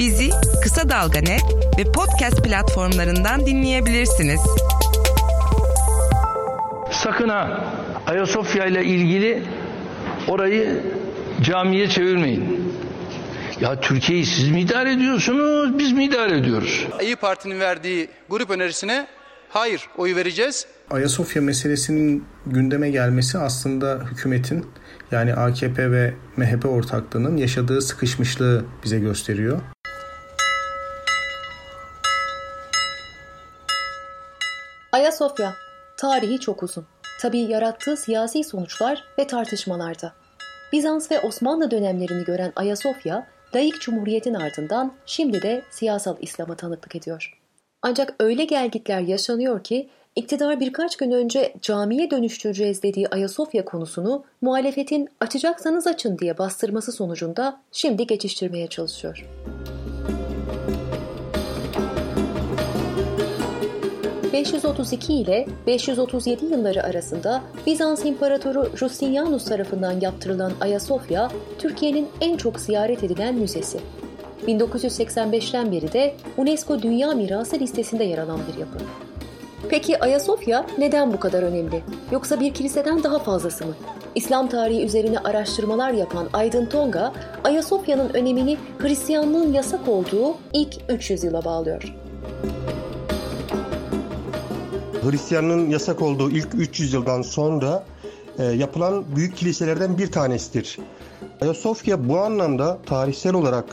Bizi Kısa Dalga Net ve podcast platformlarından dinleyebilirsiniz. Sakın ha Ayasofya ile ilgili orayı camiye çevirmeyin. Ya Türkiye'yi siz mi idare ediyorsunuz, biz mi idare ediyoruz? İyi Parti'nin verdiği grup önerisine hayır oyu vereceğiz. Ayasofya meselesinin gündeme gelmesi aslında hükümetin yani AKP ve MHP ortaklığının yaşadığı sıkışmışlığı bize gösteriyor. Ayasofya, tarihi çok uzun. Tabii yarattığı siyasi sonuçlar ve tartışmalarda. Bizans ve Osmanlı dönemlerini gören Ayasofya, laik cumhuriyetin ardından şimdi de siyasal İslam'a tanıklık ediyor. Ancak öyle gelgitler yaşanıyor ki iktidar birkaç gün önce camiye dönüştüreceğiz dediği Ayasofya konusunu muhalefetin açacaksanız açın diye bastırması sonucunda şimdi geçiştirmeye çalışıyor. 532 ile 537 yılları arasında Bizans İmparatoru Justinianus tarafından yaptırılan Ayasofya, Türkiye'nin en çok ziyaret edilen müzesi. 1985'ten beri de UNESCO Dünya Mirası listesinde yer alan bir yapı. Peki Ayasofya neden bu kadar önemli? Yoksa bir kiliseden daha fazlası mı? İslam tarihi üzerine araştırmalar yapan Aydın Tonga, Ayasofya'nın önemini Hristiyanlığın yasak olduğu ilk 300 yıla bağlıyor. Hristiyanlığın yasak olduğu ilk 300 yıldan sonra e, yapılan büyük kiliselerden bir tanesidir. Ayasofya bu anlamda tarihsel olarak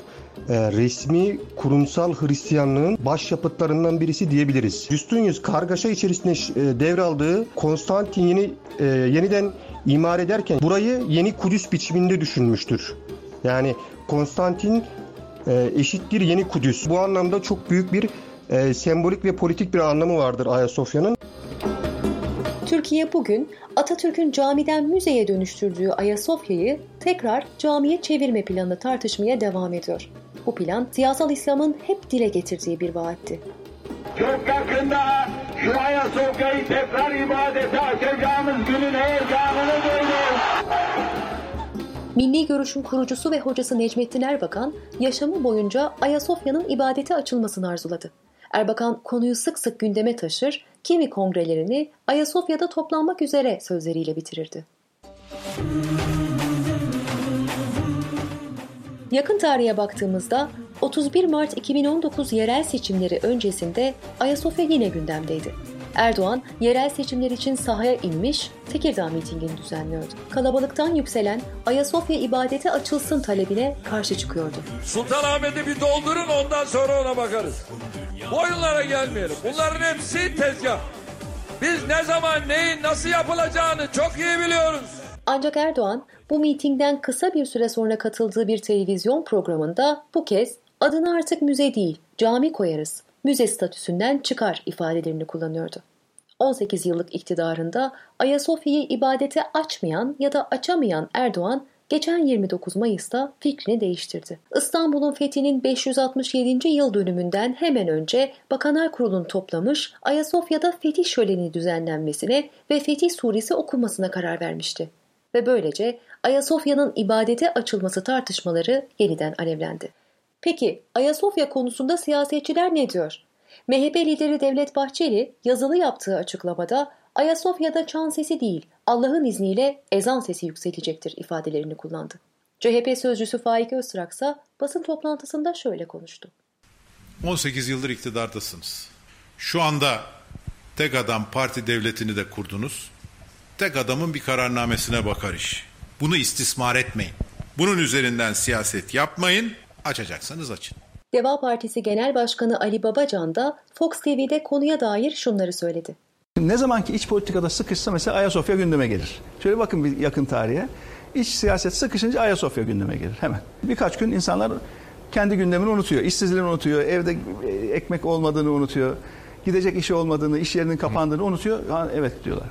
e, resmi kurumsal Hristiyanlığın başyapıtlarından birisi diyebiliriz. Justinius kargaşa içerisinde e, devraldığı Konstantin yeni e, yeniden imar ederken burayı yeni Kudüs biçiminde düşünmüştür. Yani Konstantin e, eşittir yeni Kudüs. Bu anlamda çok büyük bir e, sembolik ve politik bir anlamı vardır Ayasofya'nın. Türkiye bugün Atatürk'ün camiden müzeye dönüştürdüğü Ayasofya'yı tekrar camiye çevirme planını tartışmaya devam ediyor. Bu plan siyasal İslam'ın hep dile getirdiği bir vaatti. Çok yakında şu Ayasofya'yı tekrar ibadete açacağımız günün heyecanını duydum. Milli Görüş'ün kurucusu ve hocası Necmettin Erbakan, yaşamı boyunca Ayasofya'nın ibadete açılmasını arzuladı. Erbakan konuyu sık sık gündeme taşır, kimi kongrelerini Ayasofya'da toplanmak üzere sözleriyle bitirirdi. Yakın tarihe baktığımızda 31 Mart 2019 yerel seçimleri öncesinde Ayasofya yine gündemdeydi. Erdoğan yerel seçimler için sahaya inmiş, Tekirdağ mitingini düzenliyordu. Kalabalıktan yükselen Ayasofya ibadete açılsın talebine karşı çıkıyordu. Sultanahmet'i bir doldurun ondan sonra ona bakarız. Bu oyunlara gelmeyelim. Bunların hepsi tezgah. Biz ne zaman neyin nasıl yapılacağını çok iyi biliyoruz. Ancak Erdoğan bu mitingden kısa bir süre sonra katıldığı bir televizyon programında bu kez adını artık müze değil cami koyarız, müze statüsünden çıkar ifadelerini kullanıyordu. 18 yıllık iktidarında Ayasofya'yı ibadete açmayan ya da açamayan Erdoğan geçen 29 Mayıs'ta fikrini değiştirdi. İstanbul'un fethinin 567. yıl dönümünden hemen önce Bakanlar Kurulu'nu toplamış, Ayasofya'da fetih şöleni düzenlenmesine ve fetih suresi okunmasına karar vermişti. Ve böylece Ayasofya'nın ibadete açılması tartışmaları yeniden alevlendi. Peki Ayasofya konusunda siyasetçiler ne diyor? MHP lideri Devlet Bahçeli yazılı yaptığı açıklamada Ayasofya'da çan sesi değil, Allah'ın izniyle ezan sesi yükselecektir ifadelerini kullandı. CHP sözcüsü Faik Öztrak ise basın toplantısında şöyle konuştu. 18 yıldır iktidardasınız. Şu anda tek adam parti devletini de kurdunuz. Tek adamın bir kararnamesine bakar iş. Bunu istismar etmeyin. Bunun üzerinden siyaset yapmayın. Açacaksanız açın. Deva Partisi Genel Başkanı Ali Babacan da Fox TV'de konuya dair şunları söyledi. Ne zaman ki iç politikada sıkışsa mesela Ayasofya gündeme gelir. Şöyle bakın bir yakın tarihe. İç siyaset sıkışınca Ayasofya gündeme gelir hemen. Birkaç gün insanlar kendi gündemini unutuyor. İşsizliğini unutuyor. Evde ekmek olmadığını unutuyor. Gidecek işi olmadığını, iş yerinin kapandığını unutuyor. Ha, evet diyorlar.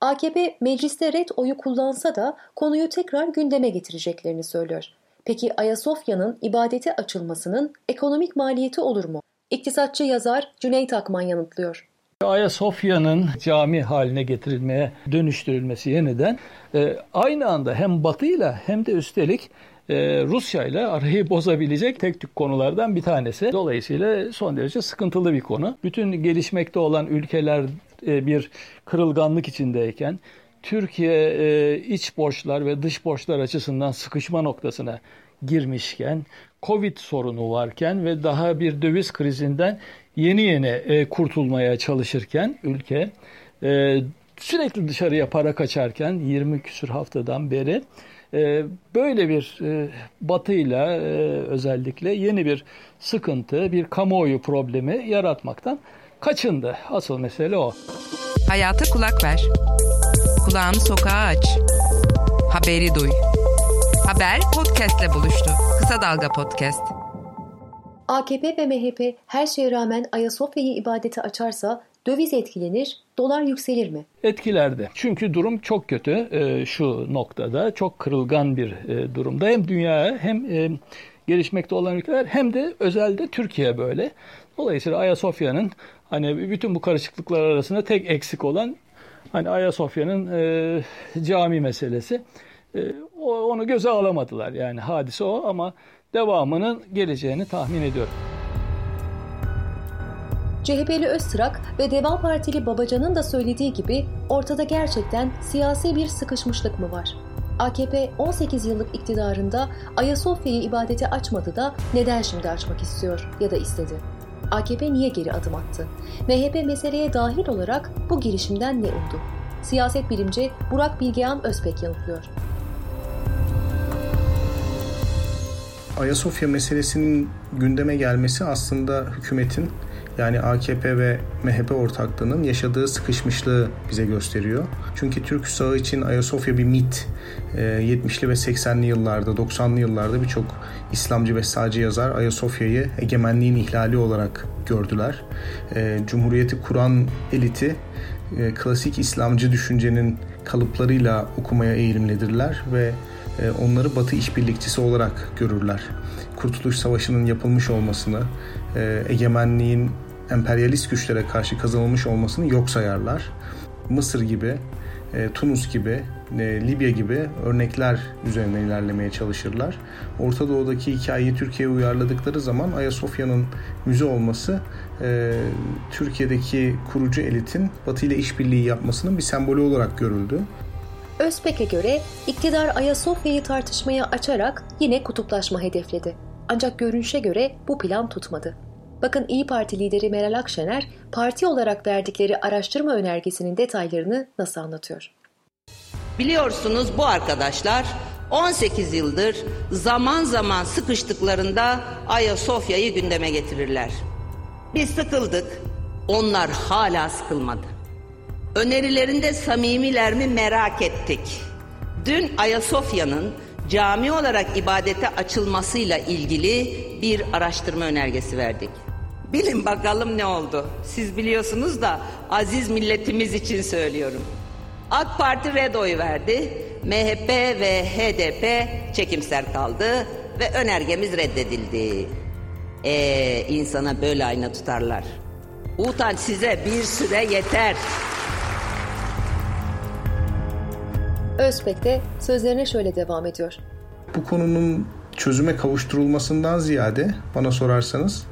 AKP mecliste red oyu kullansa da konuyu tekrar gündeme getireceklerini söylüyor. Peki Ayasofya'nın ibadete açılmasının ekonomik maliyeti olur mu? İktisatçı yazar Cüneyt Akman yanıtlıyor. Ayasofya'nın cami haline getirilmeye dönüştürülmesi yeniden e, aynı anda hem Batı ile hem de üstelik e, Rusya ile arayı bozabilecek tek tük konulardan bir tanesi. Dolayısıyla son derece sıkıntılı bir konu. Bütün gelişmekte olan ülkeler e, bir kırılganlık içindeyken Türkiye e, iç borçlar ve dış borçlar açısından sıkışma noktasına girmişken, Covid sorunu varken ve daha bir döviz krizinden yeni yeni e, kurtulmaya çalışırken ülke e, sürekli dışarıya para kaçarken 20 küsür haftadan beri e, böyle bir e, batıyla e, özellikle yeni bir sıkıntı, bir kamuoyu problemi yaratmaktan kaçındı. Asıl mesele o. Hayata kulak ver. Kulağını sokağa aç. Haberi duy. Haber podcastle buluştu. Kısa Dalga Podcast. AKP ve MHP her şeye rağmen Ayasofya'yı ibadete açarsa döviz etkilenir, dolar yükselir mi? Etkilerde. Çünkü durum çok kötü e, şu noktada. Çok kırılgan bir e, durumda. Hem dünyaya hem e, gelişmekte olan ülkeler hem de özelde Türkiye böyle. Dolayısıyla Ayasofya'nın hani bütün bu karışıklıklar arasında tek eksik olan hani Ayasofya'nın e, cami meselesi. E, onu göze alamadılar. Yani hadise o ama devamının geleceğini tahmin ediyorum. CHP'li Öztrak ve Deva Partili Babacan'ın da söylediği gibi ortada gerçekten siyasi bir sıkışmışlık mı var? AKP 18 yıllık iktidarında Ayasofya'yı ibadete açmadı da neden şimdi açmak istiyor ya da istedi? AKP niye geri adım attı? MHP meseleye dahil olarak bu girişimden ne umdu? Siyaset bilimci Burak Bilgehan Özpek yanıtlıyor. Ayasofya meselesinin gündeme gelmesi aslında hükümetin yani AKP ve MHP ortaklığının yaşadığı sıkışmışlığı bize gösteriyor. Çünkü Türk sağı için Ayasofya bir mit. 70'li ve 80'li yıllarda, 90'lı yıllarda birçok İslamcı ve sağcı yazar Ayasofya'yı egemenliğin ihlali olarak gördüler. Cumhuriyeti kuran eliti klasik İslamcı düşüncenin kalıplarıyla okumaya eğilimlidirler ve onları Batı işbirlikçisi olarak görürler. Kurtuluş Savaşı'nın yapılmış olmasını, egemenliğin emperyalist güçlere karşı kazanılmış olmasını yok sayarlar. Mısır gibi, Tunus gibi, Libya gibi örnekler üzerine ilerlemeye çalışırlar. Orta Doğu'daki hikayeyi Türkiye'ye uyarladıkları zaman Ayasofya'nın müze olması Türkiye'deki kurucu elitin Batı ile işbirliği yapmasının bir sembolü olarak görüldü. Özpek'e göre iktidar Ayasofya'yı tartışmaya açarak yine kutuplaşma hedefledi. Ancak görünüşe göre bu plan tutmadı. Bakın İyi Parti lideri Meral Akşener parti olarak verdikleri araştırma önergesinin detaylarını nasıl anlatıyor? Biliyorsunuz bu arkadaşlar 18 yıldır zaman zaman sıkıştıklarında Ayasofya'yı gündeme getirirler. Biz sıkıldık, onlar hala sıkılmadı. Önerilerinde samimiler mi merak ettik. Dün Ayasofya'nın cami olarak ibadete açılmasıyla ilgili bir araştırma önergesi verdik. Bilin bakalım ne oldu. Siz biliyorsunuz da aziz milletimiz için söylüyorum. AK Parti red oy verdi. MHP ve HDP çekimser kaldı ve önergemiz reddedildi. Ee, insana böyle ayna tutarlar. Utanç size bir süre yeter. Özbek de sözlerine şöyle devam ediyor. Bu konunun çözüme kavuşturulmasından ziyade bana sorarsanız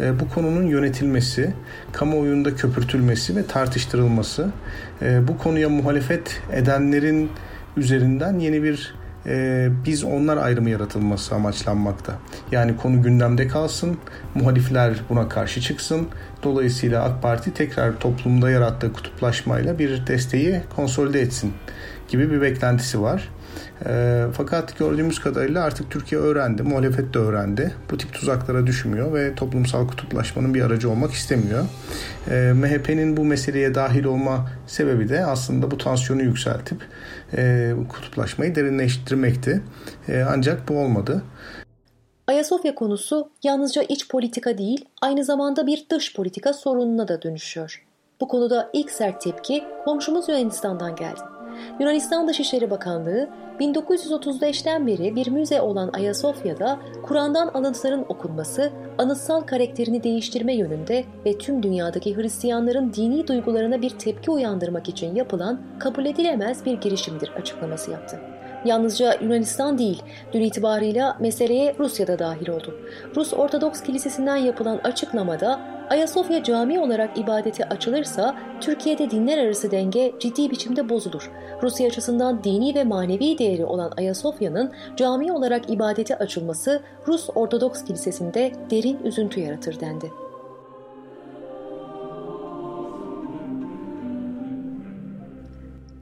e, bu konunun yönetilmesi, kamuoyunda köpürtülmesi ve tartıştırılması, e, bu konuya muhalefet edenlerin üzerinden yeni bir e, biz onlar ayrımı yaratılması amaçlanmakta. Yani konu gündemde kalsın, muhalifler buna karşı çıksın. Dolayısıyla AK Parti tekrar toplumda yarattığı kutuplaşmayla bir desteği konsolide etsin gibi bir beklentisi var. E, fakat gördüğümüz kadarıyla artık Türkiye öğrendi, muhalefet de öğrendi. Bu tip tuzaklara düşmüyor ve toplumsal kutuplaşmanın bir aracı olmak istemiyor. E, MHP'nin bu meseleye dahil olma sebebi de aslında bu tansiyonu yükseltip e, kutuplaşmayı derinleştirmekti. E, ancak bu olmadı. Ayasofya konusu yalnızca iç politika değil, aynı zamanda bir dış politika sorununa da dönüşüyor. Bu konuda ilk sert tepki komşumuz Yunanistan'dan geldi. Yunanistan Dışişleri Bakanlığı 1935'ten beri bir müze olan Ayasofya'da Kur'an'dan alıntıların okunması, anıtsal karakterini değiştirme yönünde ve tüm dünyadaki Hristiyanların dini duygularına bir tepki uyandırmak için yapılan kabul edilemez bir girişimdir açıklaması yaptı. Yalnızca Yunanistan değil, dün itibarıyla meseleye Rusya da dahil oldu. Rus Ortodoks Kilisesi'nden yapılan açıklamada Ayasofya cami olarak ibadete açılırsa Türkiye'de dinler arası denge ciddi biçimde bozulur. Rusya açısından dini ve manevi değeri olan Ayasofya'nın cami olarak ibadete açılması Rus Ortodoks Kilisesi'nde derin üzüntü yaratır dendi.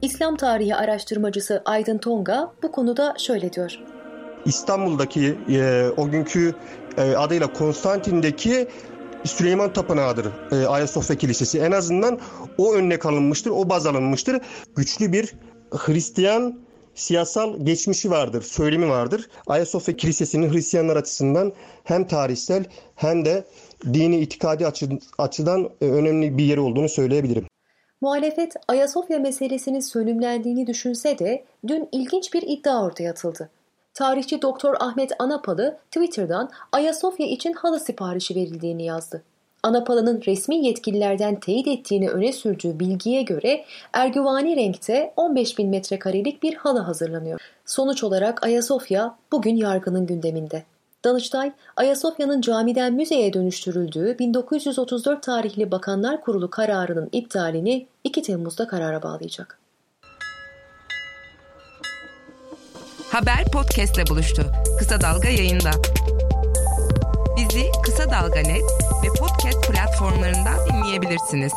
İslam tarihi araştırmacısı Aydın Tonga bu konuda şöyle diyor. İstanbul'daki e, o günkü e, adıyla Konstantin'deki Süleyman Tapınağı'dır e, Ayasofya Kilisesi. En azından o örnek alınmıştır, o baz alınmıştır. Güçlü bir Hristiyan siyasal geçmişi vardır, söylemi vardır. Ayasofya Kilisesi'nin Hristiyanlar açısından hem tarihsel hem de dini itikadi açı, açıdan e, önemli bir yeri olduğunu söyleyebilirim. Muhalefet Ayasofya meselesinin sönümlendiğini düşünse de dün ilginç bir iddia ortaya atıldı. Tarihçi Doktor Ahmet Anapalı Twitter'dan Ayasofya için halı siparişi verildiğini yazdı. Anapalı'nın resmi yetkililerden teyit ettiğini öne sürdüğü bilgiye göre ergüvani renkte 15 bin metrekarelik bir halı hazırlanıyor. Sonuç olarak Ayasofya bugün yargının gündeminde. Danıştay, Ayasofya'nın camiden müzeye dönüştürüldüğü 1934 tarihli Bakanlar Kurulu kararının iptalini 2 Temmuz'da karara bağlayacak. Haber podcastle buluştu. Kısa Dalga yayında. Bizi Kısa Dalga Net ve podcast platformlarından dinleyebilirsiniz.